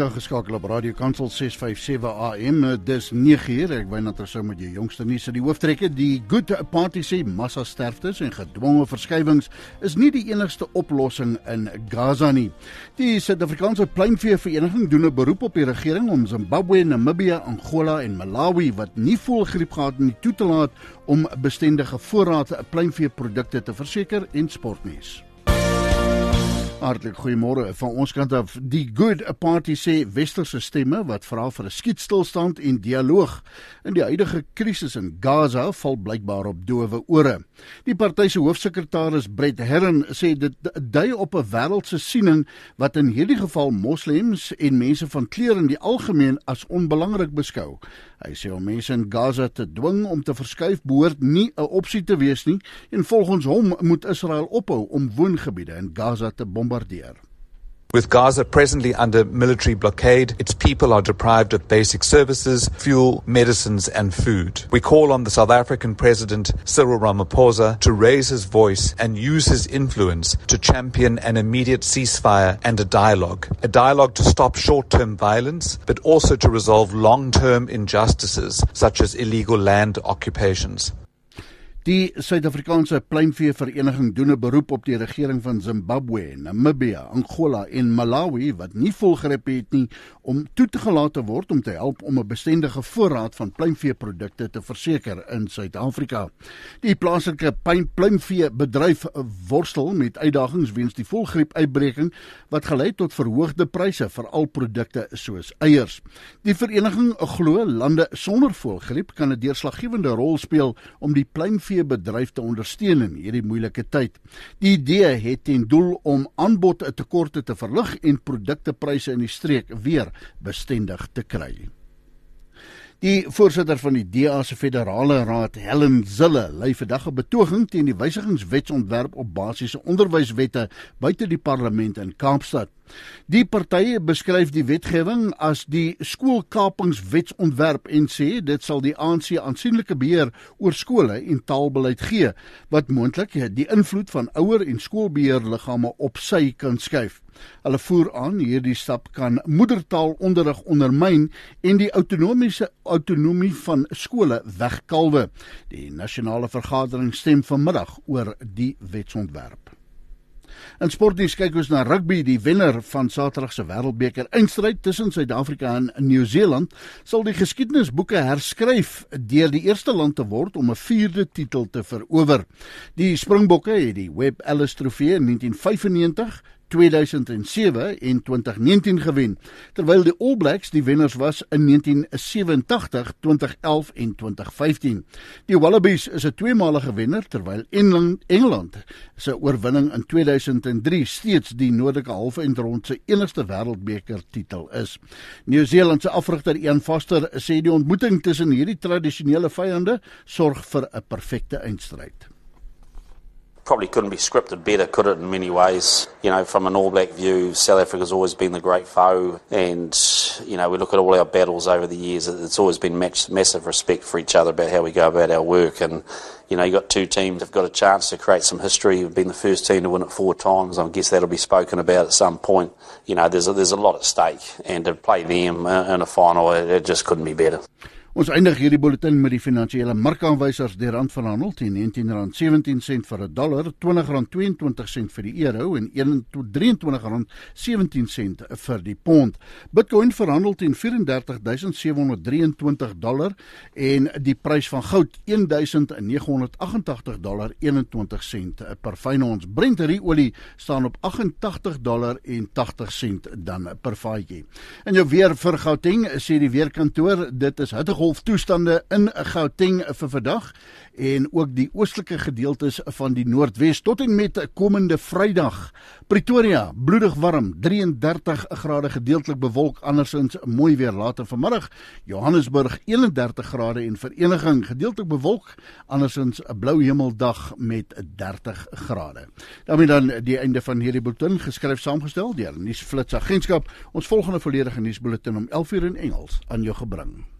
Dis ingeskakel op Radio Kansel 657 AM. Dis 9uur. Ek wyn ons sou met die jongste nuus uit die hooftrekke. Die Good Party sê massa sterftes en gedwonge verskywings is nie die enigste oplossing in Gaza nie. Die Suid-Afrikaanse Pluimvee Vereniging doen 'n beroep op die regering om Zimbabwe, Namibië, Angola en Malawi wat nie voelgriep gehad het nie toe te laat om bestendige voorrade pluimveeprodukte te verseker en sportnuus. Hartlik goeiemôre van ons kant af. Die Good Party sê westerse stemme wat vra vir 'n skietstilstand en dialoog in die huidige krisis in Gaza val blykbaar op doewe ore. Die party se hoofsekretaris Brett Herron sê dit dui op 'n wêreldse siening wat in hierdie geval moslems en mense van kleur in die algemeen as onbelangrik beskou. Hy sê om mense in Gaza te dwing om te verskuif behoort nie 'n opsie te wees nie en volgens hom moet Israel ophou om woongebiede in Gaza te bombardeer. With Gaza presently under military blockade, its people are deprived of basic services, fuel, medicines, and food. We call on the South African President Cyril Ramaphosa to raise his voice and use his influence to champion an immediate ceasefire and a dialogue. A dialogue to stop short term violence, but also to resolve long term injustices such as illegal land occupations. Die Suid-Afrikaanse Pluimvee Vereniging doen 'n beroep op die regering van Zimbabwe, Namibië, Angola en Malawi wat nie volgreep het nie om toe te gelaat te word om te help om 'n bestendige voorraad van pluimveeprodukte te verseker in Suid-Afrika. Die plaaslike pluimvee bedryf worstel met uitdagings weens die volgriep-uitbreking wat gelei tot verhoogde pryse vir al produkte soos eiers. Die vereniging glo lande sonder volgriep kan 'n deurslaggewende rol speel om die pluimvee veebedryf te ondersteun in hierdie moeilike tyd. Die idee het ten doel om aanbod en tekorte te verlig en produktepryse in die streek weer bestendig te kry. Die voorsitter van die DA se federale raad, Helen Zille, lei vandag 'n betoging teen die wysigingswetsontwerp op basiese onderwyswette buite die parlement in Kaapstad. Die partye beskryf die wetgewing as die skoolkapingswetsontwerp en sê dit sal die ANC aansienlike beheer oor skole en taalbeleid gee wat moontlik die invloed van ouer en skoolbeheerliggame op sy kan skuif. Hulle voer aan hierdie stap kan moedertaalonderrig ondermyn en die autonomiese autonomie van skole wegkalwe. Die nasionale vergadering stem vanmiddag oor die wetsontwerp. In sportnuus kyk ons na rugby. Die wenner van Saterdag se Wêreldbeker eindstryd tussen Suid-Afrika en Nieu-Seeland sal die geskiedenisboeke herskryf deur die eerste land te word om 'n vierde titel te verower. Die Springbokke het die Webb Ellis Trofee in 1995 2007 en 2019 gewen, terwyl die All Blacks die wenners was in 1987, 2011 en 2015. Die Wallabies is 'n tweemalige wenner terwyl Engeland se oorwinning in 2003 steeds die noordelike halfeindronde se enigste wêreldbeker titel is. Nieu-Seeland se afrigter Ian Foster sê die ontmoeting tussen hierdie tradisionele vyande sorg vir 'n perfekte eindstryd. Probably couldn't be scripted better, could it, in many ways? You know, from an All Black view, South Africa's always been the great foe, and, you know, we look at all our battles over the years, it's always been match, massive respect for each other about how we go about our work, and, you know, you've got two teams that have got a chance to create some history. We've been the first team to win it four times. I guess that'll be spoken about at some point. You know, there's a, there's a lot at stake, and to play them uh, in a final, it just couldn't be better. Ons eindig hierdie bulletin met die finansiële markaanwysers. Die rand verhandel teen R19.17 vir 'n dollar, R20.22 vir die euro en R23.17 vir die pond. Bitcoin verhandel teen 34723 dollar en die prys van goud $1988 dollar 21 sent per fyn ons. Brent olie staan op 88 dollar en 80 sent dan per vatjie. En jou weer vir Gauteng sê die weerkantoor, dit is hitte golftoestande in Gauteng vir vandag en ook die oostelike gedeeltes van die Noordwes tot en met komende Vrydag. Pretoria, bloedig warm, 33 grade gedeeltelik bewolk, andersins mooi weer later vanmiddag. Johannesburg 31 grade en Vereniging gedeeltelik bewolk, andersins 'n blou hemeldag met 30 grade. daarmee dan die einde van hierdie bulletin geskryf saamgestel deur Nuusflits Agentskap. Ons volgende volledige nuusbulletin om 11:00 in Engels aan jou gebring.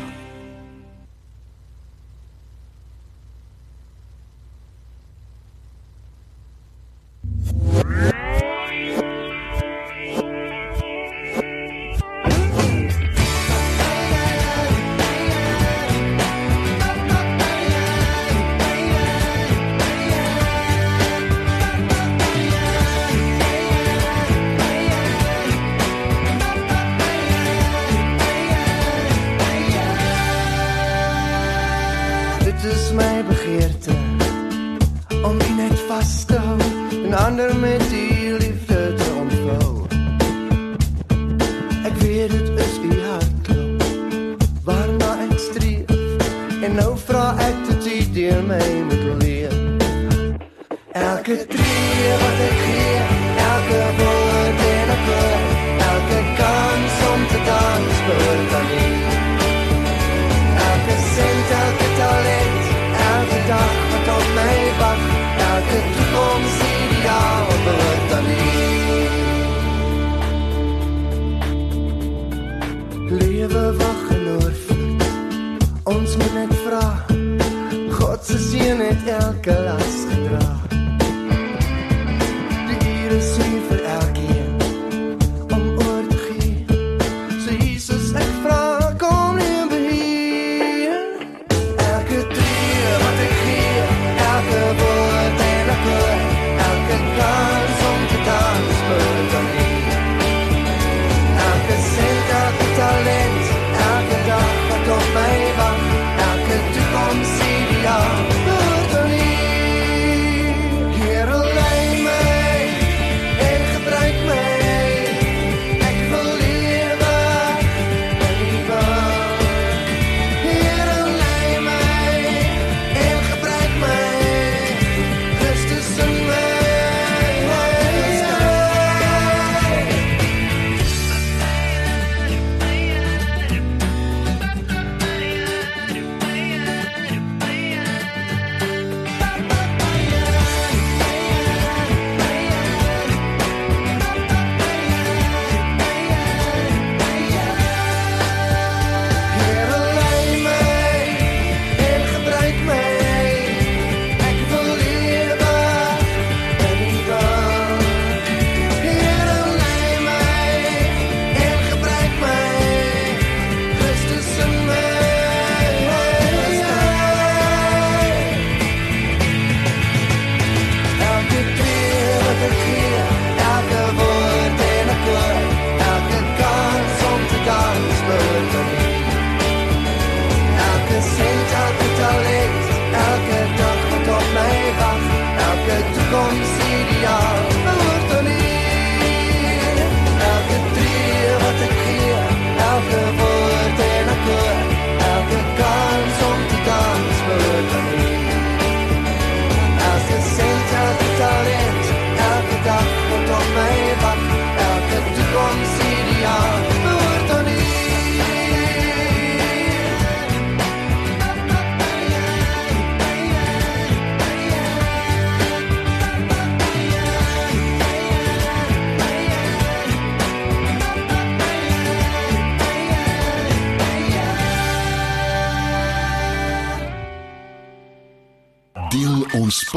Lewe wag geloof. Ons moet net vra. God se seën het elke las.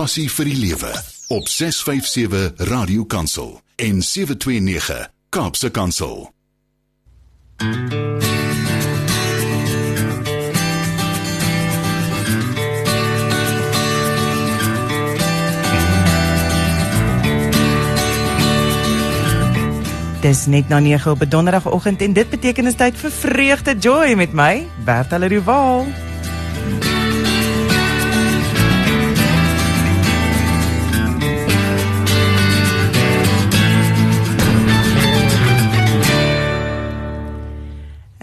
Passie vir die lewe op 657 Radio Kansel en 729 Kaapse Kansel. Dis net na 9 op 'n donderdagoggend en dit beteken is tyd vir vreugde joy met my Bertha Leroux.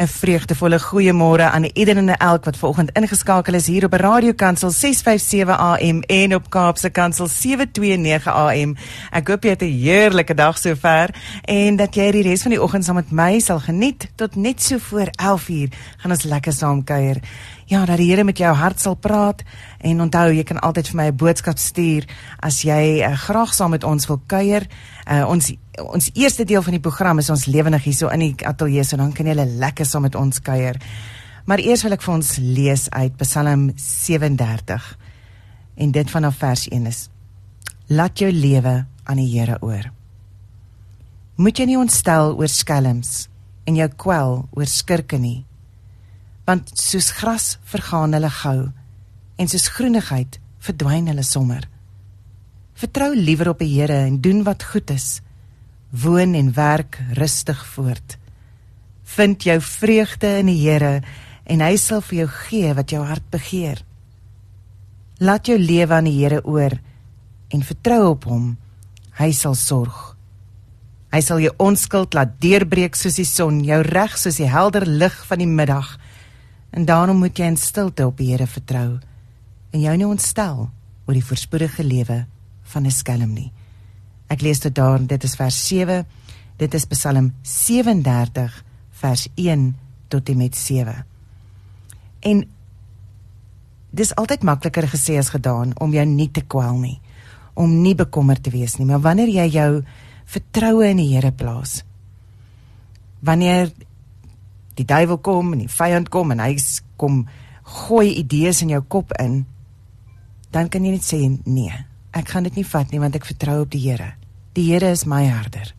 En vreugdevolle goeiemôre aan ieder en elk wat vanoggend ingeskakel is hier op Radio Kansel 657 AM en op Kaapse Kansel 729 AM. Ek hoop jy het 'n heerlike dag sover en dat jy die res van die oggend saam met my sal geniet tot net so voor 11uur gaan ons lekker saam kuier. Ja, dat die Here met jou hart sal praat en onthou jy kan altyd vir my 'n boodskap stuur as jy uh, graag saam met ons wil kuier. Uh, ons ons eerste deel van die program is ons lewendig hierso in die ateljee, so dan kan jy lekker saam met ons kuier. Maar eers wil ek vir ons lees uit Psalm 37. En dit vanaf vers 1 is: Laat jou lewe aan die Here oor. Moet jy nie ontstel oor skelms en jou kwel oor skurke nie want soos gras vergaan hulle gou en soos groenigheid verdwyn hulle sommer. Vertrou liewer op die Here en doen wat goed is. Woon en werk rustig voort. Vind jou vreugde in die Here en hy sal vir jou gee wat jou hart begeer. Laat jou lewe aan die Here oor en vertrou op hom. Hy sal sorg. Hy sal jou onskuld laat deurbreek soos die son, jou reg soos die helder lig van die middag. En daarom moet jy in stilte op die Here vertrou en jou nie ontstel oor die voorspoedige lewe van 'n skelm nie. Ek lees dit daar, dit is vers 7. Dit is Psalm 37 vers 1 tot en met 7. En dis altyd makliker gesê as gedaan om jou nie te kwel nie, om nie bekommerd te wees nie, maar wanneer jy jou vertroue in die Here plaas, wanneer die duiwel kom en die vyand kom en hy kom gooi idees in jou kop in, dan kan jy net sê nee, ek gaan dit nie vat nie want ek vertrou op die Here. Die Here is my herder.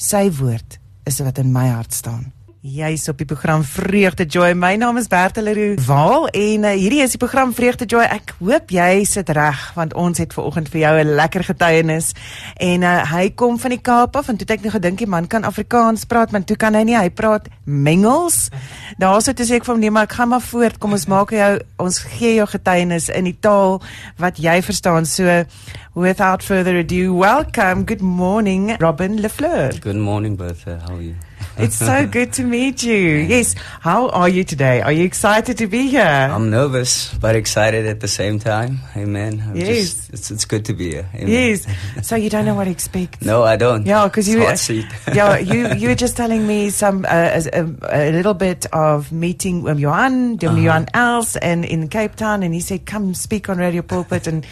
Sy woord is wat in my hart staan. Jy's op die program Vreugde Joy. My naam is Bertha Leroux Waal en uh, hierdie is die program Vreugde Joy. Ek hoop jy sit reg want ons het ver oggend vir jou 'n lekker getuienis. En uh, hy kom van die Kaap af en toe het ek nog gedink die man kan Afrikaans praat, maar toe kan hy nie. Hy praat mengels. Daarso toe sê ek vir hom nee, maar ek gaan maar voort. Kom ons maak jou ons gee jou getuienis in die taal wat jy verstaan. So without further ado, welcome. Good morning, Robin Lefleur. Good morning, Bertha. How are you? It's so good to meet you. Yes. How are you today? Are you excited to be here? I'm nervous, but excited at the same time. Amen. I'm Yes. Just, it's, it's good to be here. Amen. Yes. So you don't know what to expect. No, I don't. Yeah, because you, It's hot seat. yeah, you you were just telling me some uh, a, a, a little bit of meeting with Johan, uh Uh-huh. Johan Els, and in Cape Town, and he said, "Come speak on Radio Pulpit," and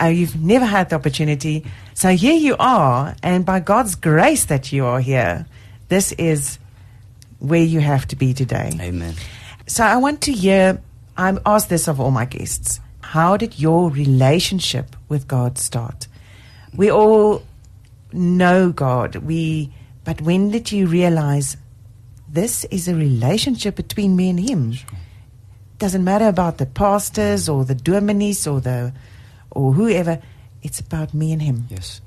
uh, you've never had the opportunity. So here you are, and by God's grace that you are here, this is where you have to be today. Amen. So I want to hear. I'm asked this of all my guests. How did your relationship with God start? We all know God. We, but when did you realize this is a relationship between me and Him? Doesn't matter about the pastors or the dominees or the or whoever. It's about me and Him. Yes.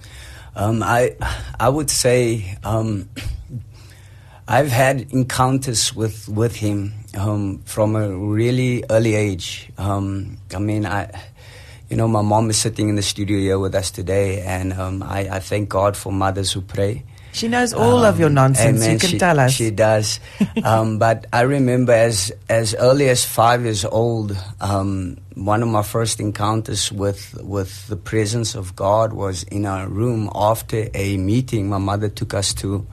Um, I I would say um, I've had encounters with with him um, from a really early age. Um, I mean, I you know my mom is sitting in the studio here with us today, and um, I, I thank God for mothers who pray. She knows all of your nonsense. Amen. You can she, tell us. She does. um, but I remember as as early as five years old, um, one of my first encounters with with the presence of God was in our room after a meeting my mother took us to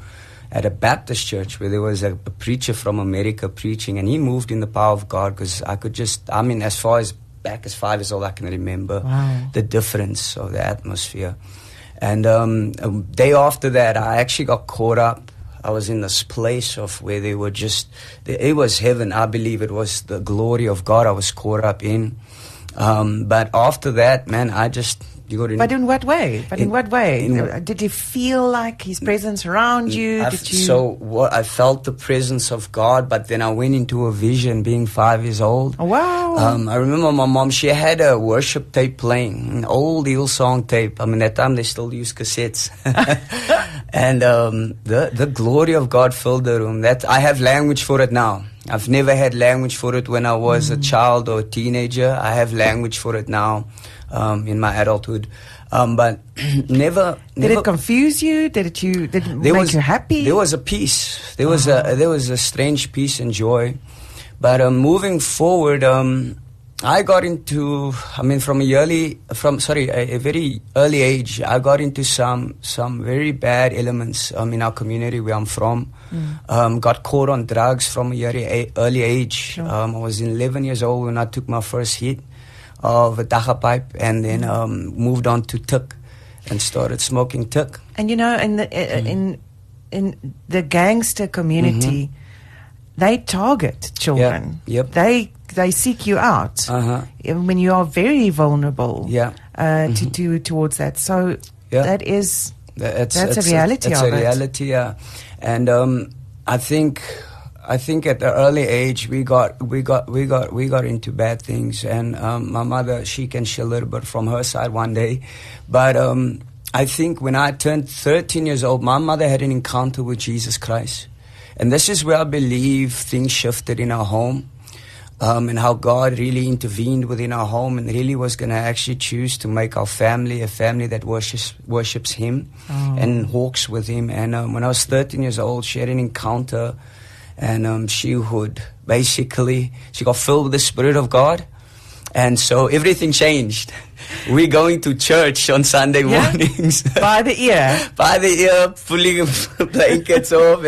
at a Baptist church where there was a, a preacher from America preaching, and he moved in the power of God because I could just, I mean, as far as back as five years old, I can remember Wow. the difference of the atmosphere. And um, a day after that, I actually got caught up. I was in this place of where they were just, it was heaven. I believe it was the glory of God I was caught up in. Um, but after that, man, I just, you got to But in what way? But in, In- what way? in- Did you feel like His presence around you? I Did you? So what, I felt the presence of God, but then I went into a vision being five years old. Oh, wow. Um, I remember my mom, she had a worship tape playing, an old Hillsong tape. I mean, at that time they still use cassettes. and um, the, the glory of God filled the room. That I have language for it now. I've never had language for it when I was Mm. a child or a teenager. I have language for it now um, in my adulthood. Um, but never, Did never it confuse you? Did it you? Did it there make was you happy? There was a peace. There was a there was a strange peace and joy. But um, moving forward, um, I got into, I mean, from a early, from sorry, a, a, very early age, I got into some some very bad elements um, in our community where I'm from. Mm. Um, got caught on drugs from a very early age. Sure. Um, I was 11 years old when I took my first hit of a dagga pipe, and then um, moved on to tik and started smoking tik. And you know, in the, mm. in in the gangster community. Mm-hmm they target children. Yep. yep. They they seek you out uh-huh. when you are very vulnerable. Yeah. Uh, mm-hmm. to do towards that. So yeah. that is it's, that's it's a reality. A, it's a reality. Yeah. And um, I think I think at the early age we got we got we got we got into bad things. And um, my mother she can share a little bit from her side one day, but. Um, I think when I turned 13 years old, my mother had an encounter with Jesus Christ. And this is where I believe things shifted in our home. Um, and how God really intervened within our home and really was going to actually choose to make our family a family that worships, worships Him oh. and walks with Him. And um, when I was 13 years old, she had an encounter and um, she would basically, she got filled with the Spirit of God. And so everything changed. We're going to church on Sunday yeah. mornings. By the ear. By the ear, pulling blankets off.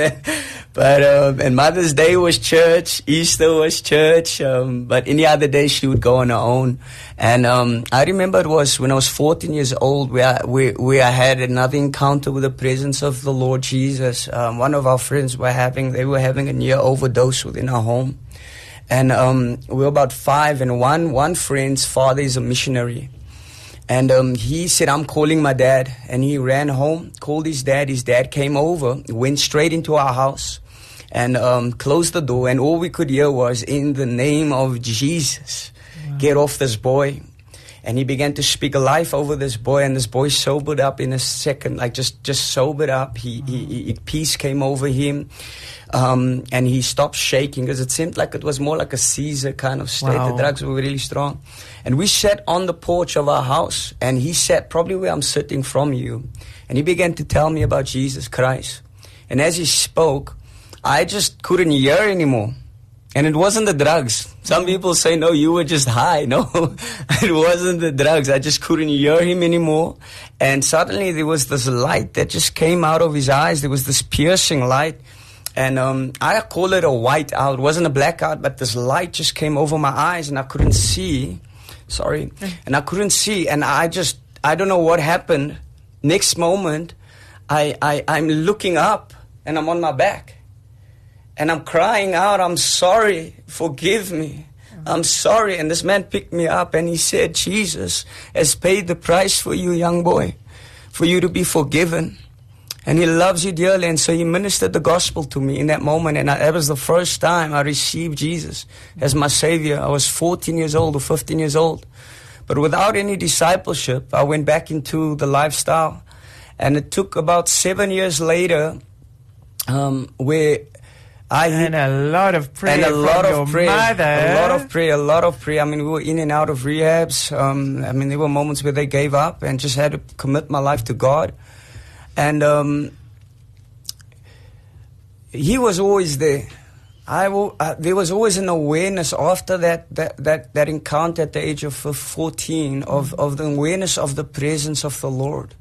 But um, and Mother's Day was church, Easter was church, um, but any other day she would go on her own. And um, I remember it was when I was 14 years old, where we, we I had another encounter with the presence of the Lord Jesus. Um, one of our friends were having they were having a near overdose within our home, and um, we were about five. And one one friend's father is a missionary. And um, he said, I'm calling my dad. And he ran home, called his dad. His dad came over, went straight into our house and um, closed the door, and all we could hear was, "In the name of Jesus, wow. get off this boy." And he began to speak a life over this boy, and this boy sobered up in a second, like just just sobered up. He, he, he peace came over him, um, and he stopped shaking because it seemed like it was more like a seizure kind of state. Wow. The drugs were really strong, and we sat on the porch of our house, and he sat probably where I'm sitting from you, and he began to tell me about Jesus Christ. And as he spoke, I just couldn't hear anymore. And it wasn't the drugs. Some people say, no, you were just high. No, it wasn't the drugs. I just couldn't hear him anymore. And suddenly there was this light that just came out of his eyes. There was this piercing light. And um, I call it a white out. It wasn't a blackout, but this light just came over my eyes and I couldn't see. Sorry. And I couldn't see. And I just, I don't know what happened. Next moment, I, I, I'm looking up and I'm on my back and I'm crying out, I'm sorry, forgive me. I'm sorry. And this man picked me up and he said, Jesus has paid the price for you, young boy, for you to be forgiven. And he loves you dearly. And so he ministered the gospel to me in that moment. And I, that was the first time I received Jesus as my savior. I was 14 years old or 15 years old. But without any discipleship, I went back into the lifestyle. And it took about seven years later um, where I and a lot of prayer and a lot of prayer, mother. a lot of prayer, a lot of prayer. I mean, we were in and out of rehabs. Um, I mean, there were moments where they gave up and just had to commit my life to God, and um, He was always there. I will, uh, there was always an awareness after that, that, that, that encounter at the age of 14 of, of the awareness of the presence of the Lord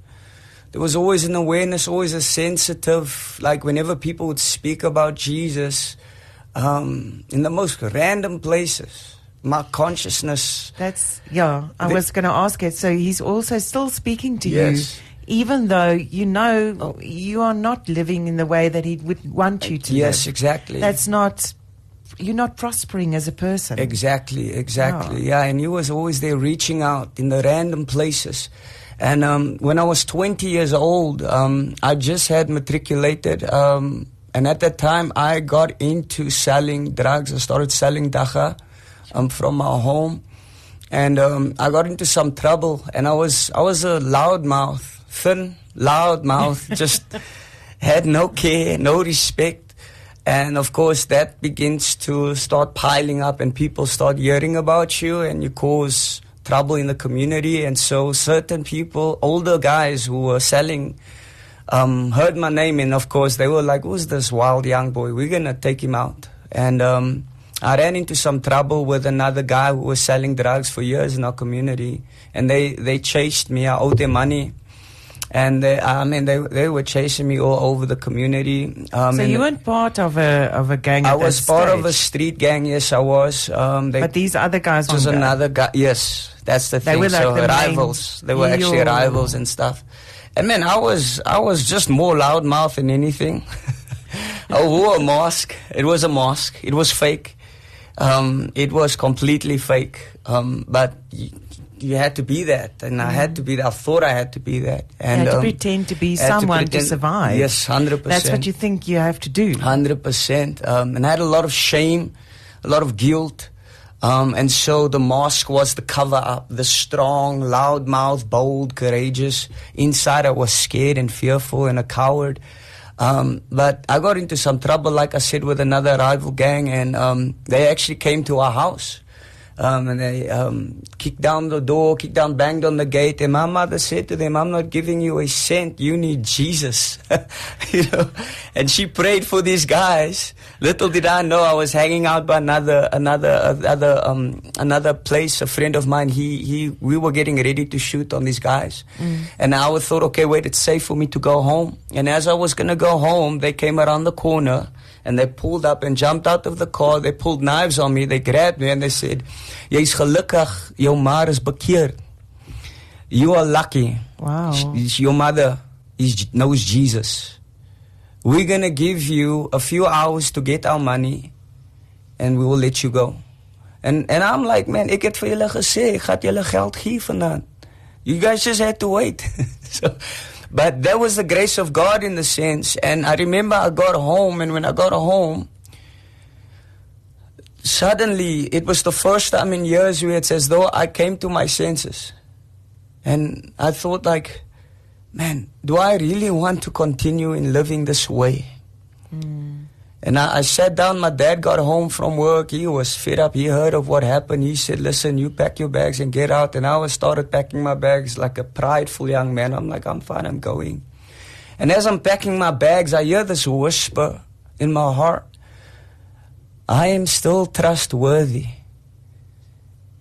there was always an awareness, always a sensitive, like whenever people would speak about Jesus um, in the most random places, my consciousness. That's, yeah, I the, was going to ask it. So he's also still speaking to yes. you. Even though you know oh. you are not living in the way that he would want you to yes, live. exactly. That's not you're not prospering as a person. Exactly, exactly. Oh. Yeah, and he was always there reaching out in the random places. And um, when I was 20 years old, um, I just had matriculated. Um, and at that time, I got into selling drugs. I started selling dagga um, from my home. And um, I got into some trouble. And I was, I was a loud mouth, thin, loud mouth, just had no care, no respect. And of course, that begins to start piling up, and people start hearing about you, and you cause trouble in the community. And so certain people, older guys who were selling, um, heard my name. And of course, they were like, who's this wild young boy? We're going to take him out. And um, I ran into some trouble with another guy who was selling drugs for years in our community, and they they chased me. I owed them money. And they, I mean, they they were chasing me all over the community. Um, So you weren't part of a of a gang. I was part of a street gang. Yes, I was. Um, they, But these other guys was another guy. Yes, that's the They thing. were like so the rivals. They were actually rivals and stuff. And man, I was I was just more loudmouth than anything. I wore a mask. It was a mask. It was fake. Um, it was completely fake. Um, but you, had to be that, and I had to be that. I thought I had to be that. You And had to um, pretend to be had to someone to, survive. Yes, hundred percent. That's what you think you have to do. Hundred percent. Um, and I had a lot of shame, a lot of guilt. Um, and so the mask was the cover up, the strong, loud mouth, bold, courageous. Inside I was scared and fearful and a coward. Um, but I got into some trouble, like I said, with another rival gang, and um, they actually came to our house. Um, and they um, kicked down the door, kicked down, banged on the gate. And my mother said to them, "I'm not giving you a cent. You need Jesus." you know. And she prayed for these guys. Little did I know I was hanging out by another, another, another, um, another place. A friend of mine. He, he, we were getting ready to shoot on these guys. And I thought, okay, wait, it's safe for me to go home. And as I was gonna go home, they came around the corner and they pulled up and jumped out of the car. They pulled knives on me. They grabbed me and they said, "Jy's gelukkig. Jou ma is bekeerd. You are lucky. Wow. Your mother is, knows Jesus. We're gonna give you a few hours to get our money, and we will let you go." And and I'm like, man, ik het vir julle gesê, ek gaan julle geld gee vanaand. You guys just had to wait. so, but that was the grace of God in the sense. And I remember I got home, and when I got home, suddenly it was the first time in years where it's as though I came to my senses. And I thought, like, man, do I really want to continue in living this way? Hmm. And I, I sat down. My dad got home from work. He was fed up. He heard of what happened. He said, "Listen, you pack your bags and get out." And I was started packing my bags like a prideful young man. I'm like, "I'm fine. I'm going." And as I'm packing my bags, I hear this whisper in my heart: "I am still trustworthy."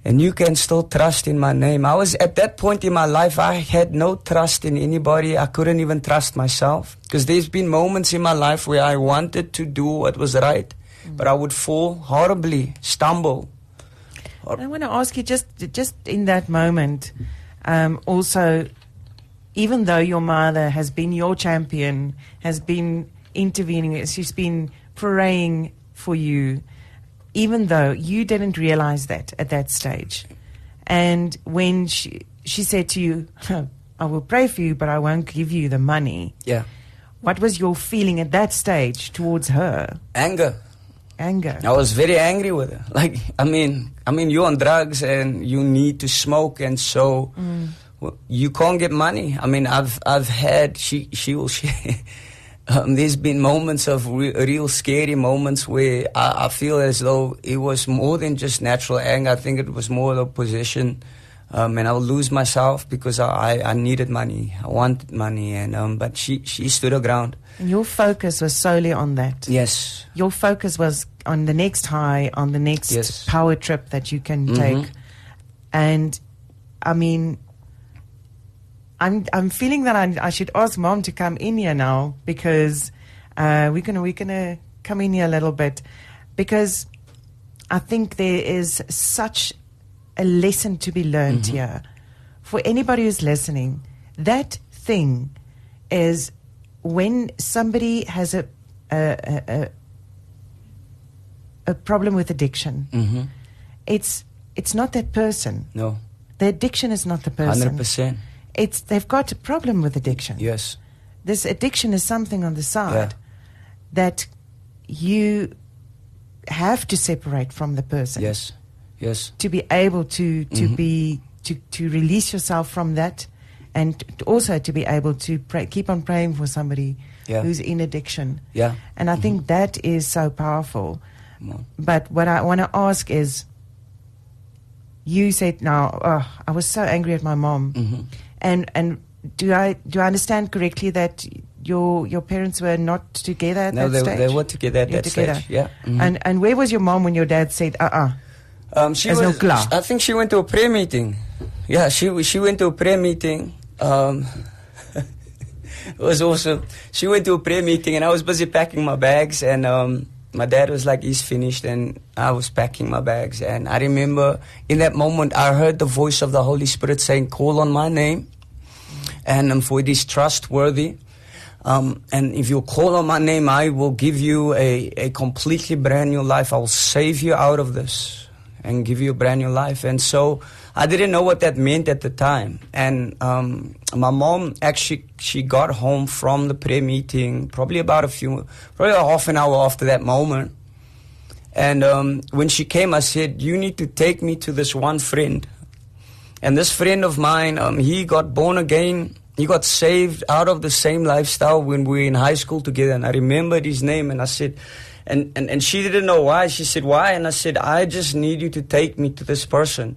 And you can still trust in my name. I was at that point in my life, I had no trust in anybody. I couldn't even trust myself. Because there's been moments in my life where I wanted to do what was right, but I would fall horribly, stumble. I want to ask you just just in that moment, um, also, even though your mother has been your champion, has been intervening, she's been praying for you, even though you didn't realize that at that stage, and when she she said to you, "I will pray for you, but I won't give you the money." Yeah. What was your feeling at that stage towards her? Anger. Anger. I was very angry with her. Like, I mean, I mean, you're on drugs and you need to smoke, and so mm. well, you can't get money. I mean, I've I've had she she will share. Um, there's been moments of re- real scary moments where I, I feel as though it was more than just natural anger. I think it was more the position, um, and I would lose myself because I, I, I needed money. I wanted money, and um, but she she stood her ground. And your focus was solely on that. Yes, your focus was on the next high, on the next Yes. power trip that you can Mhm. take. And I mean, I'm I'm feeling that I, I should ask mom to come in here now because uh, we're gonna we're gonna come in here a little bit because I think there is such a lesson to be learned here for anybody who's listening. That thing is when somebody has a a, a, a a problem with addiction. mm-hmm. It's it's not that person. no, The addiction is not the person. hundred percent. It's they've got a problem with addiction. Yes. This addiction is something on the side Yeah. that you have to separate from the person Yes. Yes. to be able to to Mhm. be to to release yourself from that and also to be able to pray, keep on praying for somebody Yeah. who's in addiction. Yeah. And I think that is so powerful. But what I want to ask is you said now oh, I was so angry at my mom Mhm. And and do I do I understand correctly that your your parents were not together at No, that they, stage. they were together at that together. stage. Yeah. Mhm. And and where was your mom when your dad said, "Uh, uh Um, she was, klaar? I think she went to a prayer meeting. Yeah, she she went to a prayer meeting. Um, it was awesome. She went to a prayer meeting, and I was busy packing my bags. And um, my dad was like, "He's finished," and I was packing my bags. And I remember in that moment, I heard the voice of the Holy Spirit saying, "Call on my name." And um, for it is trustworthy. Um, and if you call on my name, I will give you a, a completely brand new life. I will save you out of this and give you a brand new life. And so I didn't know what that meant at the time. And um, my mom actually she got home from the prayer meeting probably about a few, probably half an hour after that moment. And um, when she came, I said, "You need to take me to this one friend." And this friend of mine, um, he got born again. He got saved out of the same lifestyle when we were in high school together. And I remembered his name and I said, and, and, and she didn't know why. She said, why? And I said, I just need you to take me to this person.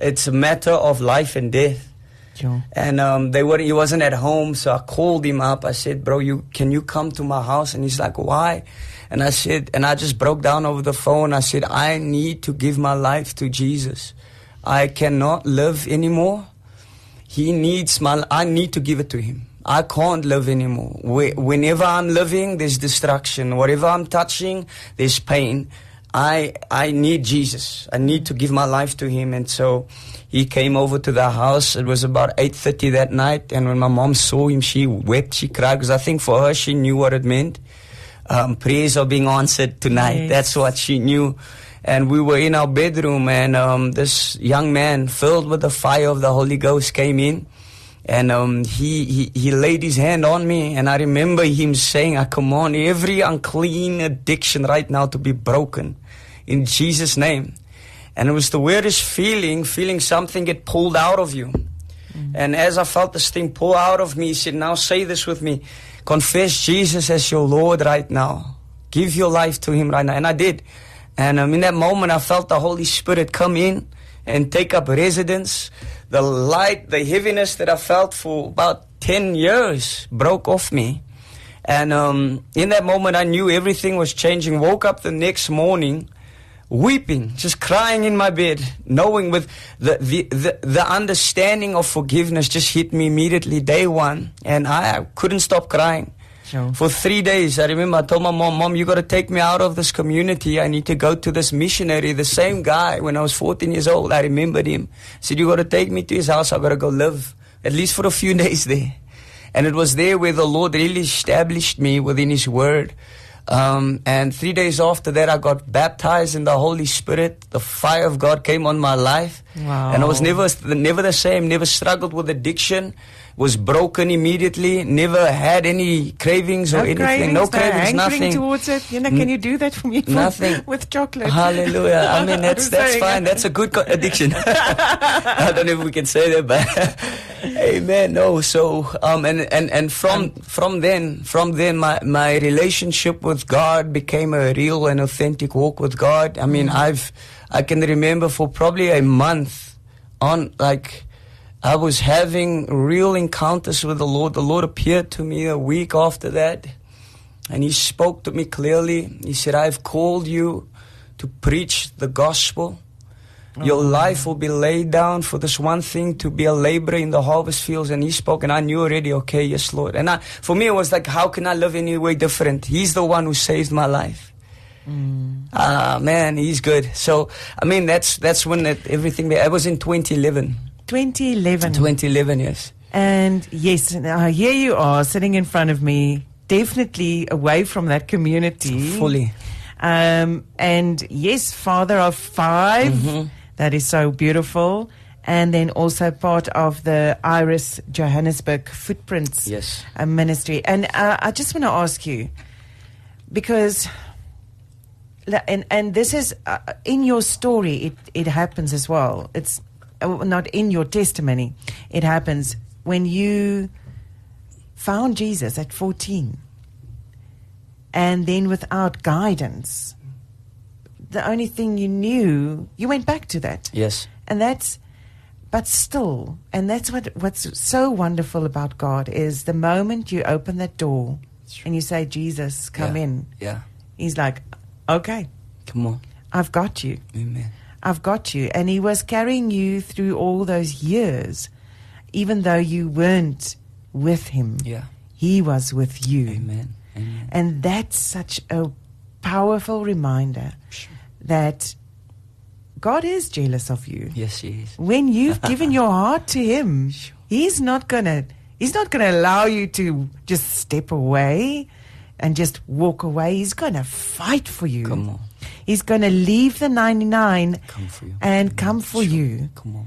It's a matter of life and death. Sure. And um, they were, he wasn't at home, so I called him up. I said, "Bro, you can you come to my house?" And he's like, "Why?" And I said, and I just broke down over the phone. I said, "I need to give my life to Jesus. I cannot live anymore. He needs my. I need to give it to him. I can't live anymore. Whenever I'm living, there's destruction. Whatever I'm touching, there's pain." I I need Jesus. I need to give my life to him and so he came over to the house. It was about 8:30 that night and when my mom saw him she wept, she cried because I think for her she knew what it meant. Um, prayers are being answered tonight. Yes. That's what she knew. And we were in our bedroom and um, this young man filled with the fire of the Holy Ghost came in and um, he, he, he laid his hand on me, and I remember him saying, I command every unclean addiction right now to be broken in Jesus' name. And it was the weirdest feeling, feeling something get pulled out of you. And as I felt this thing pull out of me, he said, Now say this with me. Confess Jesus as your Lord right now. Give your life to Him right now. And I did. And um, in that moment, I felt the Holy Spirit come in and take up residence. The light, the heaviness that I felt for about 10 years broke off me. And um, in that moment, I knew everything was changing. Woke up the next morning weeping, just crying in my bed, knowing with the, the, the, the understanding of forgiveness just hit me immediately, day one. And I, I couldn't stop crying. Sure. For three days, I remember I told my mom, Mom, you got to take me out of this community. I need to go to this missionary. The same guy, when I was 14 years old, I remembered him. I said, You got to take me to his house. I got to go live, at least for a few days there. And it was there where the Lord really established me within His Word. Um, and three days after that, I got baptized in the Holy Spirit. The fire of God came on my life. Wow. And I was never, never the same, never struggled with addiction, was broken immediately, never had any cravings or anything. no cravings, hankering nothing. towards it. You know, can you do that for me? Nothing. with chocolate. Hallelujah. I mean, that's that's fine. That's a good addiction. I don't know if we can say that, but amen. No. So, um, and and and from from then, from then, my my relationship with God became a real and authentic walk with God. I mean, I've I can remember for probably a month on like. I was having real encounters with the Lord. The Lord appeared to me a week after that. And he spoke to me clearly. He said, I've called you to preach the gospel. Your life will be laid down for this one thing to be a laborer in the harvest fields. And he spoke, and I knew already, okay, yes, Lord. And I, for me, it was like, how can I live any way different? He's the one who saved my life. Ah, man, he's good. So, I mean, that's that's when it, everything. It was in 2011. 2011. 2011, yes. And yes, now here you are sitting in front of me, definitely away from that community. Fully. Um, and yes, father of 5 Mm-hmm. That is so beautiful. And then also part of the Iris Johannesburg Footprints Yes. uh, ministry. And uh, I just want to ask you, because, and, and this is uh, in your story, it, it happens as well. It's Uh, not in your testimony, it happens when you found Jesus at 14 and then without guidance, the only thing you knew, you went back to that. Yes. And that's but still, and that's what what's so wonderful about God is the moment you open that door and you say, Jesus, come Yeah. in, Yeah. He's like, okay, Come on. I've got you. Amen. I've got you. And he was carrying you through all those years, even though you weren't with him. Yeah. He was with you. Amen. Amen. And that's such a powerful reminder Sure. that God is jealous of you. Yes, He is. When you've given your heart to him, he's not gonna he's not gonna allow you to just step away and just walk away. He's gonna fight for you. Come on. He's gonna leave the ninety nine Come for you. and come for you. Come on.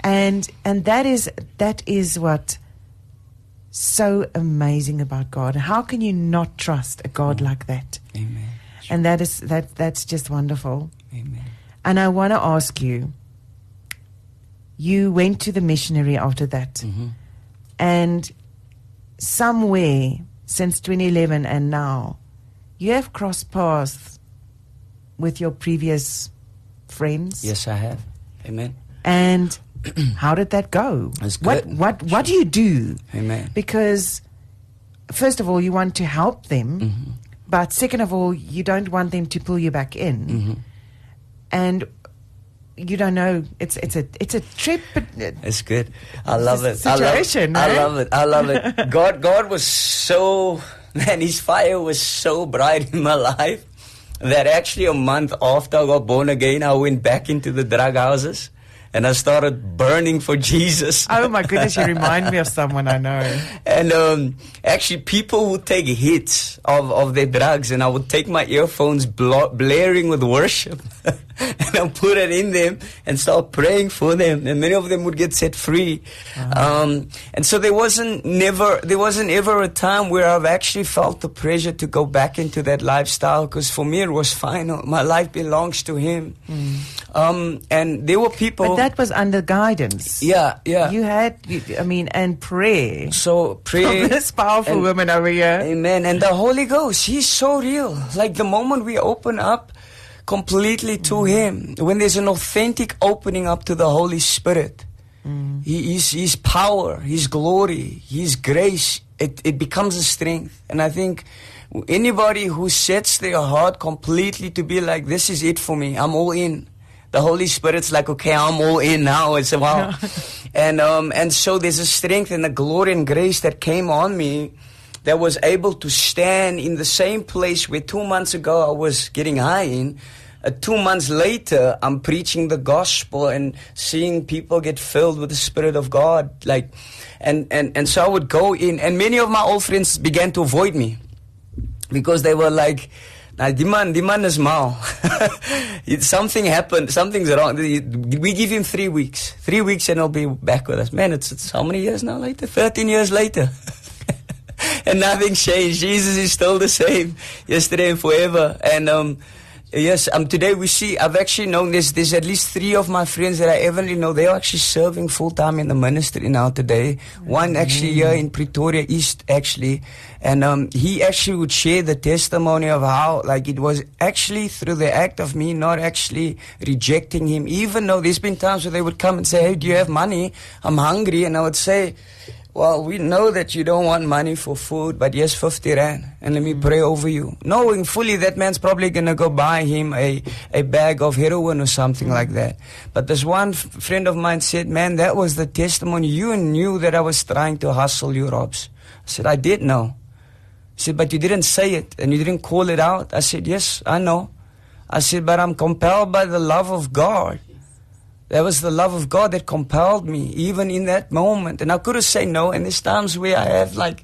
And and that is that is what so amazing about God. How can you not trust a God like that? Amen. And that is that that's just wonderful. Amen. And I want to ask you you went to the missionary after that. Mm-hmm. And somewhere since 2011 and now, you have crossed paths with your previous friends. Yes, I have. Amen. And how did that go? It's what good. what what do you do? Amen. Because first of all, you want to help them, Mm-hmm. but second of all, you don't want them to pull you back in. Mm-hmm. And you don't know. It's it's a it's a trip. But It's good. I love it. Situation, I love it. I love it. I love it. God, God was so man. His fire was so bright in my life that actually a month after I got born again, I went back into the drug houses and I started burning for Jesus. oh my goodness, you remind me of someone I know. And um, actually, people would take hits of, of their drugs, and I would take my earphones bla- blaring with worship, and I put it in them and start praying for them, and many of them would get set free. Um, and so there wasn't never there wasn't ever a time where I've actually felt the pressure to go back into that lifestyle because for me it was final. My life belongs to Him. Um, and there were people. But that was under guidance. yeah, yeah. You had, you- I mean, and prayer. so prayer. From this powerful and- woman over here. Amen. And the Holy Ghost, He's so real. Like the moment we open up completely to Him, when there's an authentic opening up to the Holy Spirit, he, his, his power, His glory, His grace, it, it becomes a strength. And I think anybody who sets their heart completely to be like, this is it for me, I'm all in. The Holy Spirit's like, okay, I'm all in now. It's wow. and um, and so there's a strength and a glory and grace that came on me that was able to stand in the same place where two months ago I was getting high in. Uh, two months later, I'm preaching the gospel and seeing people get filled with the Spirit of God. Like, and, and, and so I would go in, and many of my old friends began to avoid me because they were like, "Nah, die man, die man is mal. Something happened. Something's wrong. We give him three weeks. Three weeks and he'll be back with us. Man, it's, it's how many years now later? 13 years later. and nothing changed. Jesus is still the same yesterday and forever. And um, yes, um, today we see. I've actually known there's there's at least three of my friends that I evenly know. They're actually serving full time in the ministry now today. One actually here in Pretoria East actually, and um, he actually would share the testimony of how like it was actually through the act of me not actually rejecting him, even though there's been times where they would come and say, "Hey, do you have money? I'm hungry," and I would say. Well, we know that you don't want money for food, but yes, 50 rand. And let me mm. pray over you. Knowing fully that man's probably going to go buy him a, a bag of heroin or something like mm. that. But this one f- friend of mine said, man, that was the testimony. You knew that I was trying to hustle you, Robs. I said, I did know. He said, but you didn't say it and you didn't call it out. I said, yes, I know. I said, but I'm compelled by the love of God. That was the love of God that compelled me, even in that moment. And I could have said no. And there's times where I have like,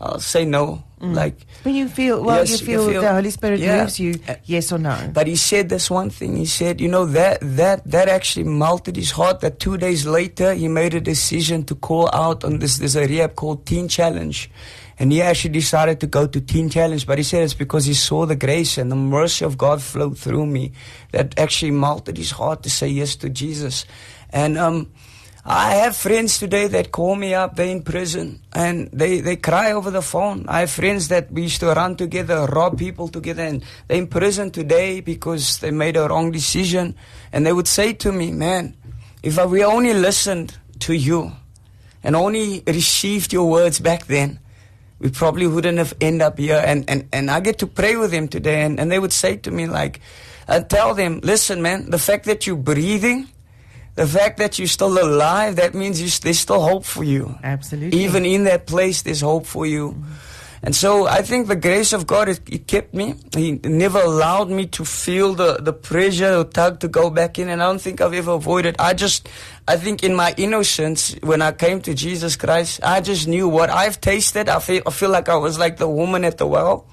I'll say no. Mm. Like, When you feel, well, Yes, you you feel, feel- the Holy Spirit yeah. moves you, yes or no. but he said this one thing. He said, you know, that that that actually melted his heart. That two days later, he made a decision to call out on this. There's a rehab called Teen Challenge, and he actually decided to go to Teen Challenge. But he said it's because he saw the grace and the mercy of God flow through me that actually melted his heart to say yes to Jesus. And um, I have friends today that call me up. They're in prison and they, they cry over the phone. I have friends that we used to run together, rob people together, and they're in prison today because they made a wrong decision. And they would say to me, man, if we only listened to you and only received your words back then, we probably wouldn't have ended up here. And, and, and I get to pray with them today, and, and they would say to me, like, I tell them, listen, man, the fact that you're breathing, the fact that you're still alive, that means you, there's still hope for you. Absolutely. Even in that place, there's hope for you. Mm-hmm. And so I think the grace of God, it, it, kept me. He never allowed me to feel the, the pressure or tug to go back in. And I don't think I've ever avoided. I just, I think in my innocence, when I came to Jesus Christ, I just knew what I've tasted. I feel, I feel like I was like the woman at the well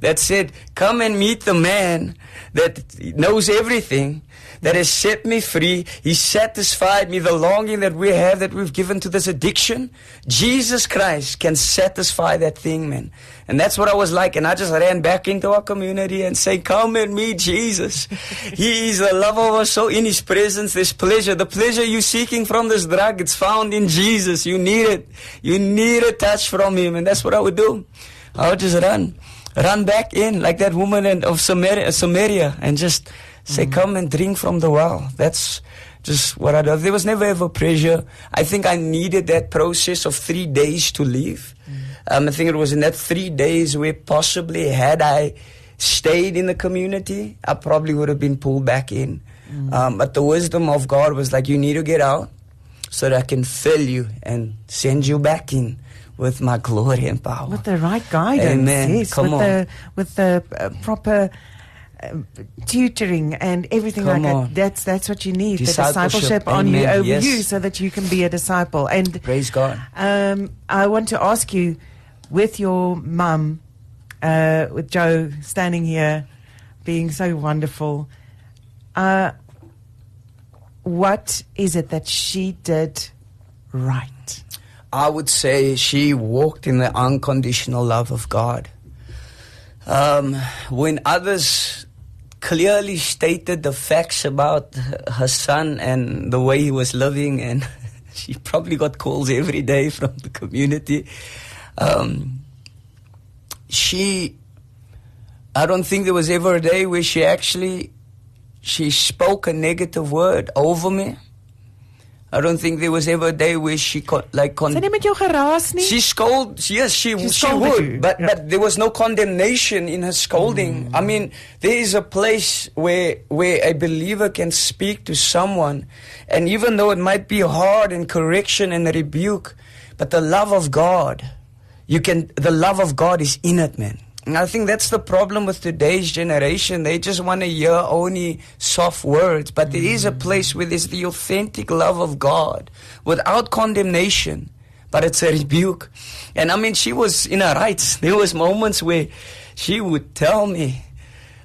that said, come and meet the man that knows everything that has set me free. He satisfied me the longing that we have that we've given to this addiction. Jesus Christ can satisfy that thing, man. And that's what I was like. And I just ran back into our community and say, come and meet Jesus. he is the love of us. soul. In his presence, there's pleasure. The pleasure you're seeking from this drug, it's found in Jesus. You need it. You need a touch from him. And that's what I would do. I would just run. Run back in like that woman of Samaria, Samaria and just Say, mm-hmm. come and drink from the well. That's just what I do. There was never ever pressure. I think I needed that process of three days to leave. Mm-hmm. Um, I think it was in that three days where possibly had I stayed in the community, I probably would have been pulled back in. Mm-hmm. Um, but the wisdom of God was like, you need to get out so that I can fill you and send you back in with my glory and power. With the right guidance. Amen. Yes, Come with on. the with the uh, proper um, tutoring and everything Come like on. that. That's that's what you need. Discipleship. The discipleship on you over Yes. you, so that you can be a disciple. And Praise God. um, I want to ask you, with your mum, uh, with Jo standing here, being so wonderful, uh, what is it that she did right? I would say she walked in the unconditional love of God. Um, when others clearly stated the facts about her son and the way he was living, and she probably got calls every day from the community. Um, she, I don't think there was ever a day where she actually she spoke a negative word over me. I don't think there was ever a day where she con- like con- Sy nie met jou geraas nie. she scold yes she She she, would you, but yeah. but there was no condemnation in her scolding mm. i mean there is a place where where a believer can speak to someone and even though it might be hard and correction and rebuke but the love of god you can the love of god is in it man and I think that's the problem with today's generation. They just want to hear only soft words. But there is a mm. place where there's the authentic love of God without condemnation but it's a rebuke. And I mean, she was in her rights. There was moments where she would tell me,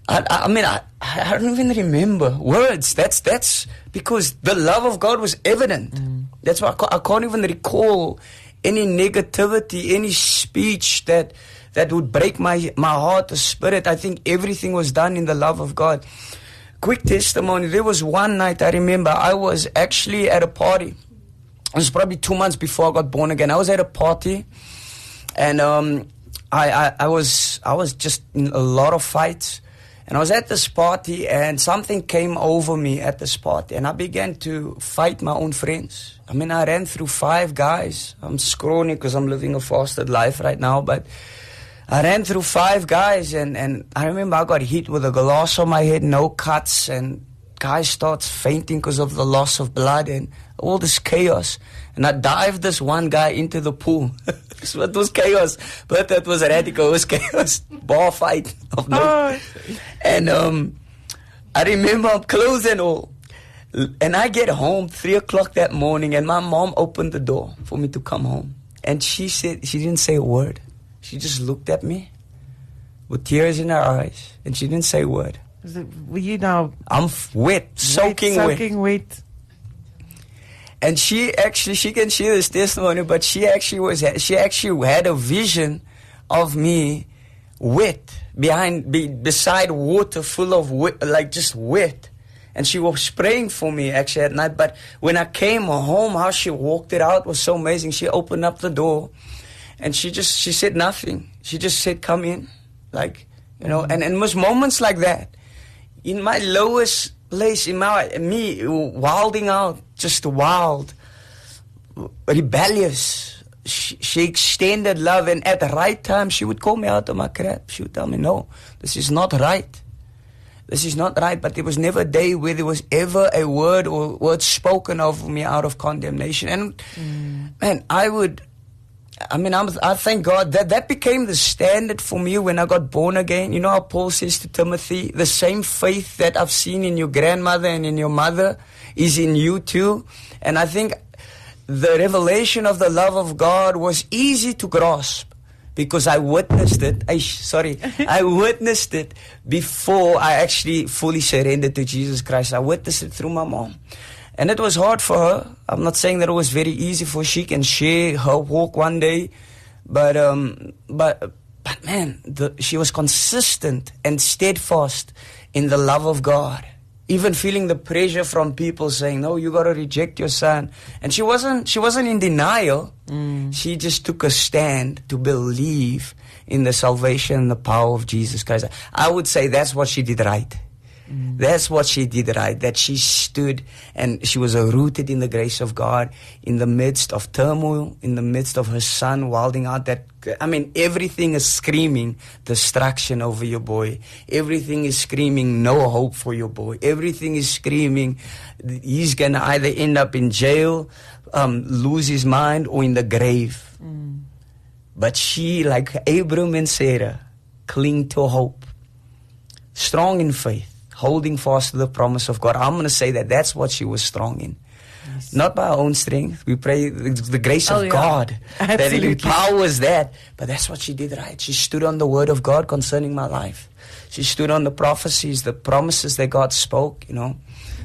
I, I mean, I, I don't even remember words. That's that's because the love of God was evident. Mm. That's why I I can't even recall any negativity, any speech that that would break my my heart or spirit. I think everything was done in the love of God. Quick testimony. There was one night I remember I was actually at a party. It was probably two months before I got born again. I was at a party, and um, I, I I was I was just in a lot of fights, and I was at this party, and something came over me at this party, and I began to fight my own friends. I mean, I ran through five guys. I'm scrawny because I'm living a fasted life right now, but. I ran through five guys, and, and I remember I got hit with a glass on my head, no cuts, and guy starts fainting because of the loss of blood and all this chaos. And I dived this one guy into the pool. so it was chaos, but that was radical. It was chaos, bar fight of no. And um, I remember I'm clothes and all. And I get home three o'clock that morning, and my mom opened the door for me to come home. And she said she didn't say a word. She just looked at me with tears in her eyes, and she didn't say a word. It- you now I'm wet, soaking wet. soaking wet? And she actually, she can share this testimony, but she actually was, she actually had a vision of me wet behind, be, beside water full of wet, like just wet. And she was praying for me actually at night. But when I came home, how she walked it out was so amazing. She opened up the door and she just, she said nothing. She just said, come in. Like, you know, and, and it was moments like that in my lowest place, in my me wilding out, just wild, rebellious. She, she extended love, and at the right time, she would call me out of my crap. She would tell me, "No, this is not right. This is not right." But there was never a day where there was ever a word or word spoken over me out of condemnation. And mm. man, I would. I mean, I'm, I thank God that that became the standard for me when I got born again. You know how Paul says to Timothy, the same faith that I've seen in your grandmother and in your mother is in you too. And I think the revelation of the love of God was easy to grasp because I witnessed it. I, sorry, I witnessed it before I actually fully surrendered to Jesus Christ. I witnessed it through my mom. And it was hard for her. I'm not saying that it was very easy for she can share her walk one day, but um, but but man, the, she was consistent and steadfast in the love of God. Even feeling the pressure from people saying, "No, you got to reject your son," and she wasn't she wasn't in denial. She just took a stand to believe in the salvation and the power of Jesus Christ. I would say that's what she did right. That's what she did right. That she stood and she was rooted in the grace of God in the midst of turmoil, in the midst of her son wilding out. That I mean, everything is screaming destruction over your boy. Everything is screaming no hope for your boy. Everything is screaming he's gonna either end up in jail, um, lose his mind, or in the grave. But she, like Abram and Sarah, cling to hope strong in faith, holding fast to the promise of God. I'm going to say that that's what she was strong in. Not by our own strength. We pray the, grace Oh, of yeah. God that it Absolutely. empowers that. But that's what she did right. She stood on the word of God concerning my life. She stood on the prophecies, the promises that God spoke, you know.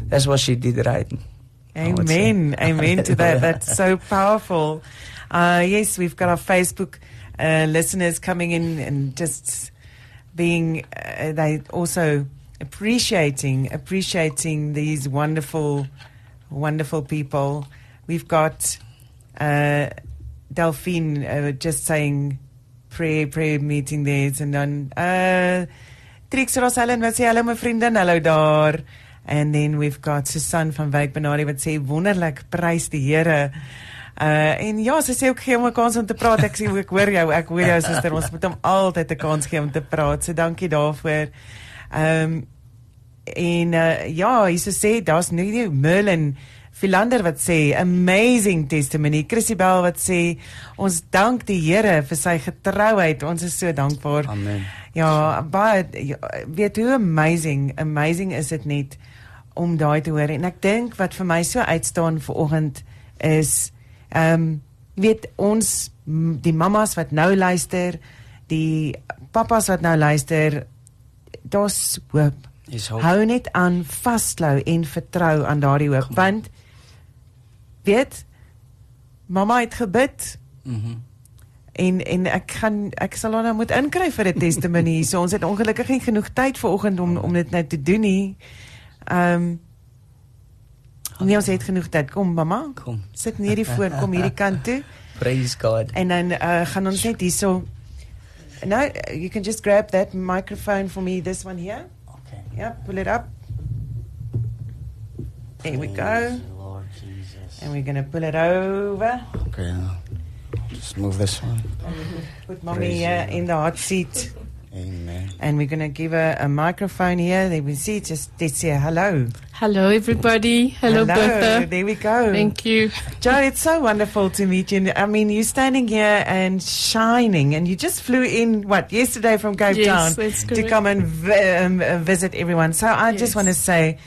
That's what she did right. I would say. Amen. Amen to that. That's so powerful. Uh, yes, we've got our Facebook uh, listeners coming in and just being, uh, they also appreciating, appreciating these wonderful, wonderful people. We've got uh, Delphine uh, just saying prayer, prayer meeting there. And then uh, Trix Rosellen wat sê hallo my vriendin, hallo daar. And then we've got Susan van Wyk Benadi wat sê wonderlik, prys die Here. Uh en ja, sy sê ook gee hom 'n kans om te praat. Ek sê ek hoor jou, ek hoor jou suster. Ons moet hom altyd 'n kans gee om te praat. So dankie daarvoor. Ehm en uh, ja, hy so sê daar's nou nie Merlin Philander wat sê amazing testimony. Chrissybel wat sê ons dank die Here vir sy getrouheid. Ons is so dankbaar. Amen. Ja, baie ja, weet hoe amazing, amazing is dit net om daai te hoor. En ek dink wat vir my so uitstaan vir oggend is ehm um, weet ons die mammas wat nou luister, die pappas wat nou luister, daar's hoop. Is hoop. Hou net aan vaslou en vertrou aan daardie hoop want weet mamma het gebid Mhm. en en ek gaan ek sal haar nou moet inkry vir 'n testimony. so ons het ongelukkig nie genoeg tyd vanoggend om om dit nou te doen nie. Ehm Nee, ons het genoeg tyd. Kom mamma. Kom. Sit neer die voor, kom hierdie kant toe. Praise God. En dan uh, gaan ons net hierso No, you can just grab that microphone for me, this one here. Okay. Yeah, pull it up. There we go. Lord Jesus. And we're going to pull it over. Okay. Just move this one. Put mommy the in the hot seat. Amen. And we're going to give her a microphone here. There we see. Just let's say hello. Hello, everybody. Hello, Bertha. There we go. Thank you. Jo, it's so wonderful to meet you. I mean, you're standing here and shining, and you just flew in, what, yesterday from Cape Yes, Town to come and vi- um, uh, visit everyone. So I just want to say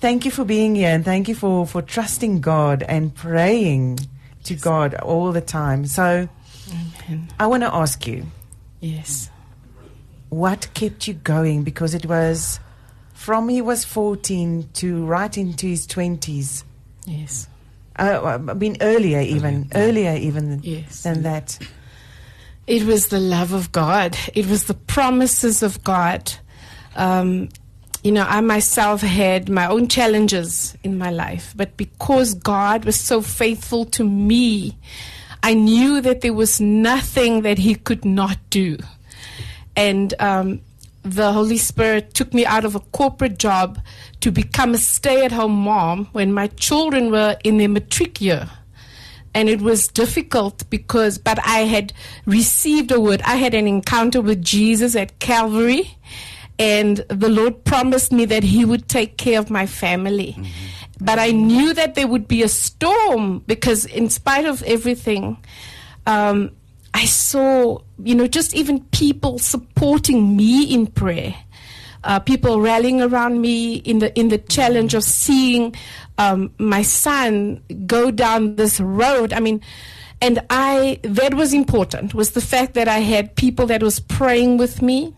thank you for being here and thank you for, for trusting God and praying to God all the time. So Amen. I want to ask you, Yes. What kept you going? Because it was from he was 14 to right into his 20s. Yes. Uh, I mean, earlier even, earlier even than, Yes. than that. It was the love of God. It was the promises of God. Um, you know, I myself had my own challenges in my life, but because God was so faithful to me, I knew that there was nothing that He could not do. And um, the Holy Spirit took me out of a corporate job to become a stay at home mom when my children were in their matric year. And it was difficult because, but I had received a word. I had an encounter with Jesus at Calvary, and the Lord promised me that He would take care of my family. But I knew that there would be a storm because, in spite of everything, um, I saw, you know, just even people supporting me in prayer. Uh, people rallying around me in the in the challenge of seeing um, my son go down this road. I mean, and I that was important was the fact that I had people that was praying with me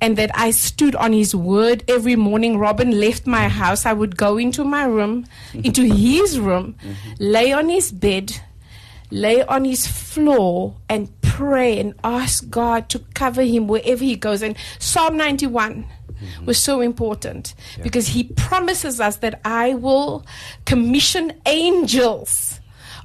and that I stood on his word every morning. Robin left my house. I would go into my room, into his room, lay on his bed, lay on his floor, and pray and ask God to cover him wherever he goes. And Psalm 91 mm-hmm. was so important because he promises us that I will commission angels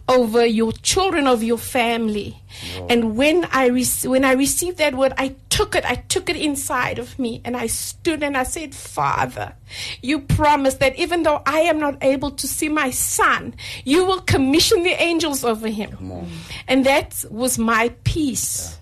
over your children, over your family. And when I rec- when I received that word, I took it. I took it inside of me, and I stood and I said, "Father, you promised that even though I am not able to see my son, you will commission the angels over him." And that was my peace,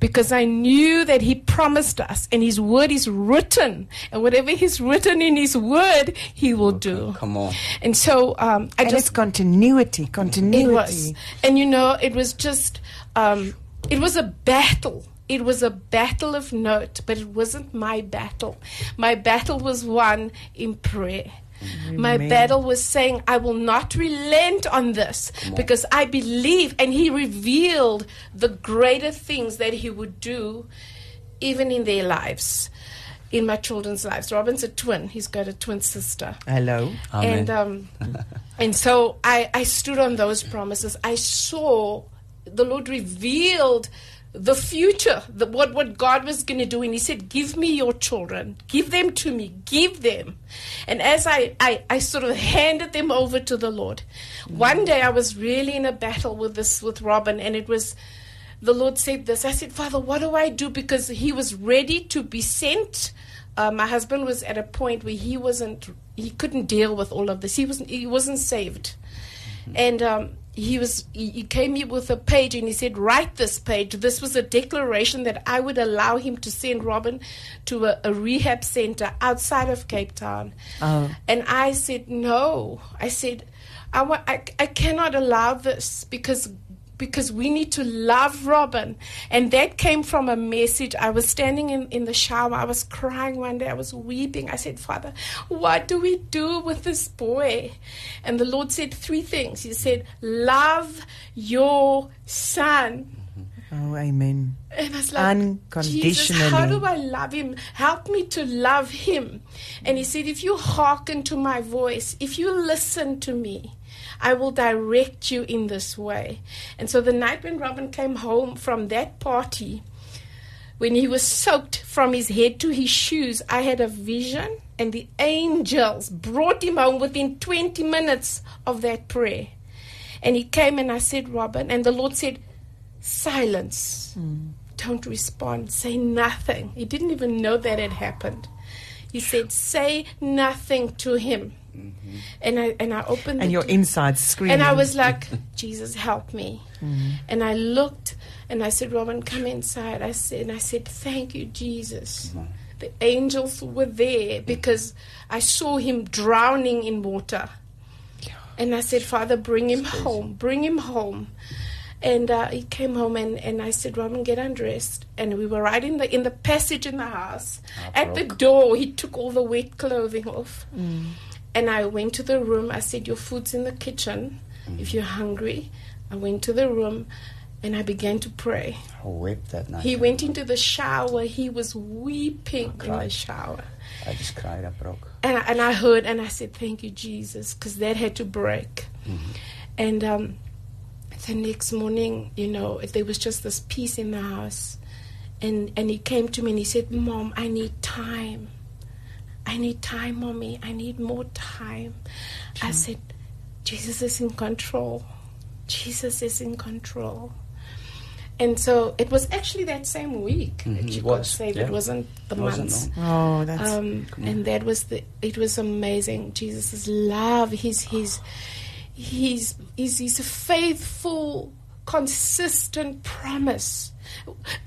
because I knew that He promised us, and His word is written, and whatever He's written in His word, He will do. Come on. And so um, I And just it's continuity, it continuity. was. And you know, it was just, um, it was a battle. It was a battle of note, but it wasn't my battle. My battle was won in prayer. My battle was saying, I will not relent on this because I believe, and He revealed the greater things that He would do even in their lives, in my children's lives. Robin's a twin, he's got a twin sister. Hello. Amen. And um, and so I, I stood on those promises. I saw the Lord revealed the future, the, what what God was going to do, and He said, "Give me your children, give them to me, give them." And as I I, I sort of handed them over to the Lord, one day I was really in a battle with this with Robin, and it was. The Lord said this. I said, Father, what do I do? Because he was ready to be sent uh, my husband was at a point where he wasn't he couldn't deal with all of this he wasn't he wasn't saved and um, he was he, came here with a page and he said write this page. This was a declaration that i would allow him to send robin to a, a rehab center outside of cape town. Oh. and i said no. I said I, I, I cannot allow this because because we need to love Robin. And that came from a message. I was standing in, in the shower. I was crying one day. I was weeping. I said, Father, what do we do with this boy? And the Lord said three things. He said, Love your son. Oh, amen. And I was like, Jesus, Unconditionally. how do I love him? Help me to love him. And he said, if you hearken to my voice, if you listen to me, I will direct you in this way. And so the night when Robin came home from that party, when he was soaked from his head to his shoes, I had a vision, and the angels brought him home within 20 minutes of that prayer. And he came and I said, Robin, and the Lord said, Silence. Hmm. Don't respond. Say nothing. He didn't even know that had happened. He said, Say nothing to him. Mm-hmm. And I and I opened And the your door. inside screaming. And I was like, Jesus, help me. Mm-hmm. And I looked and I said, Robin, come inside. I said, and I said, thank you, Jesus. The angels were there mm. because I saw him drowning in water. And I said, Father, bring him home. Bring him home. And uh, he came home and, and I said, Robin, get undressed. And we were right in the in the passage in the house. At the door, he took all the wet clothing off. Mm. And I went to the room. I said, Your food's in the kitchen. If you're hungry, I went to the room and I began to pray. I wept that night. He went into the shower. He was weeping in the shower. I just cried. I broke. And I, and I heard and I said, Thank you, Jesus, because that had to break. And um, the next morning, you know, there was just this peace in the house. And, and he came to me and he said, Mom, I need time. I need time, mommy. I need more time. I said, Jesus is in control. Jesus is in control. and so it was actually that same week Mhm, that she it got was, saved. yeah. It wasn't the Wasn't, months. Oh, that's Um, and that was the. It was amazing. Jesus' love. He's he's he's he's, he's a faithful, consistent promise.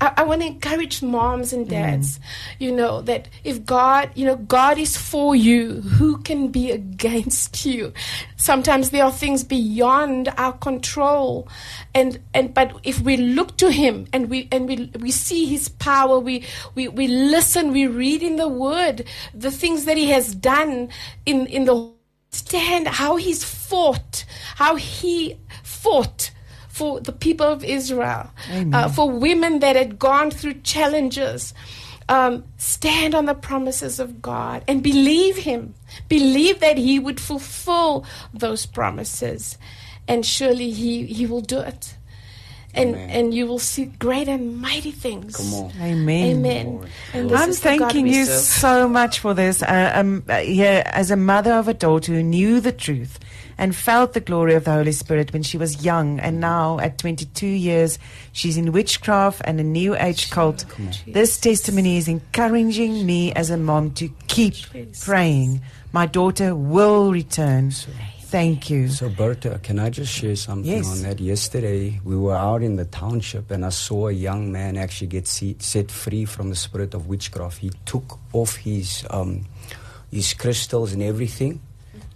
I, I want to encourage moms and dads, mm. you know, that if God, you know, God is for you, who can be against you? Sometimes there are things beyond our control, and and but if we look to Him and we and we we see His power, we we we listen, we read in the Word the things that He has done in in the stand how He's fought, how He fought for the people of Israel, uh, for women that had gone through challenges. Um, stand on the promises of God and believe Him. Believe that He would fulfill those promises, and surely He He will do it. And Amen. and you will see great and mighty things. Come on. Amen. Amen. And this I'm is thanking you serve. so much for this. Uh, um, uh, yeah, as a mother of a daughter who knew the truth and felt the glory of the Holy Spirit when she was young, and now at 22 years, she's in witchcraft and a New Age cult. This testimony is encouraging me as a mom to keep praying. My daughter will return. Thank you. So, Berta, can I just share something Yes. on that? Yesterday, we were out in the township and I saw a young man actually get se- set free from the spirit of witchcraft. He took off his, um, his crystals and everything,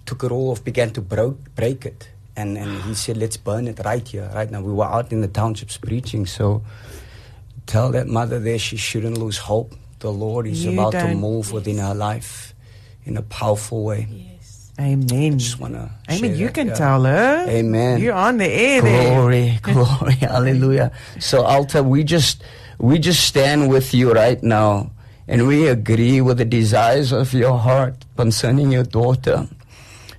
took it all off, began to bro- break it. And, and he said, let's burn it right here, right now. We were out in the townships preaching. So, tell that mother there she shouldn't lose hope. The Lord is You about to move within her life in a powerful way. Yes. Amen. I Just want to. Amen. You can tell her. Amen. You're on the air there. Glory, glory, hallelujah. So Alta, we just we just stand with you right now and we agree with the desires of your heart concerning your daughter.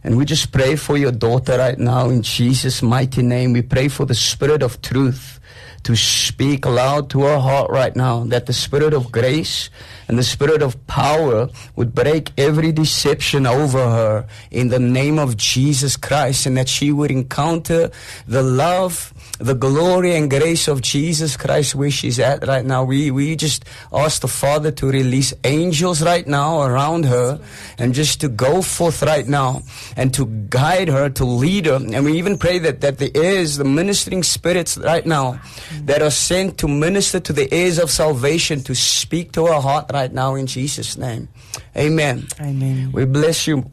And we just pray for your daughter right now in Jesus' mighty name. We pray for the spirit of truth to speak loud to her heart right now, that the spirit of grace and the spirit of power would break every deception over her in the name of Jesus Christ, and that she would encounter the love, the glory and grace of Jesus Christ where she's at right now. We, we just ask the Father to release angels right now around her and just to go forth right now and to guide her, to lead her. And we even pray that, that the ears, the ministering spirits right now that are sent to minister to the heirs of salvation, to speak to her heart right now in Jesus' name. Amen. Amen. We bless you.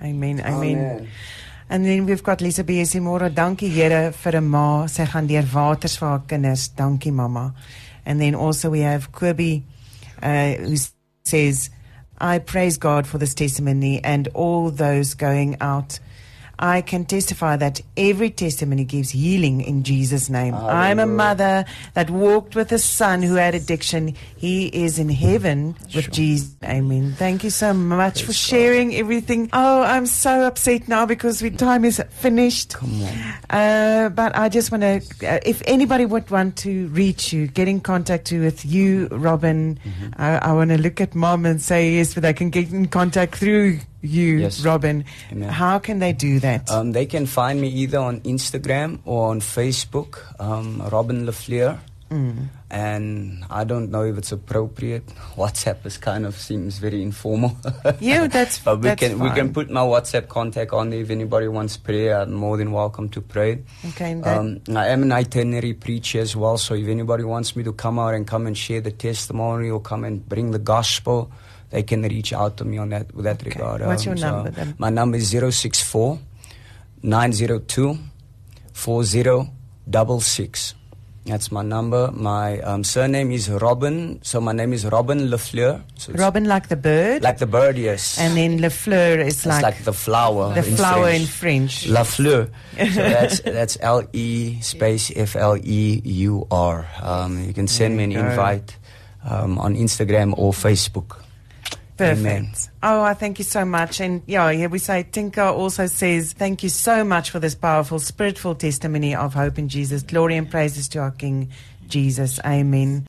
Amen. Amen. And then we've got Lisa BSC Môre. Dankie Here 'n ma. Sy gaan deur waters vir haar kinders. Dankie mamma. And then also we have Kobe uh, who says, I praise God for this testimony and all those going out. I can testify that every testimony gives healing in Jesus' name. I'm a mother that walked with a son who had addiction. He is in heaven with Jesus. Amen. Thank you so much for sharing everything. Oh, I'm so upset now because we time is finished. Come on. Uh, but I just want to, uh, if anybody would want to reach you, get in contact with you, Robin. Mm-hmm. Uh, I want to look at mom and say yes, but they can get in contact through you, Yes. Robin. Amen. How can they do that? Um, they can find me either on Instagram or on Facebook, um, Robin leFleur. Mm. And I don't know if it's appropriate. WhatsApp is kind of seems very informal. Yeah, that's- but we that's can we can put my WhatsApp contact on there if anybody wants prayer. I'm more than welcome to pray. Okay, Um, I am an itinerary preacher as well, so if anybody wants me to come out and come and share the testimony or come and bring the gospel, they can reach out to me on that with that Okay. regard. What's your so number then? My number is 064 902 4066. That's my number. My um, surname is Robin, so my name is Robin leFleur. So Robin like the bird, like the bird, yes. and then leFleur is like, like, the flower. the in flower French. in French. La Fleur. So that's that's L E space F L E U R. Um, you can send me an go. invite um, on Instagram or Facebook. Perfect. Amen. Oh, I thank you so much. And yeah, here we say Tinka also says, Thank you so much for this powerful, spiritual testimony of hope in Jesus. Glory and praises to our King Jesus. Amen.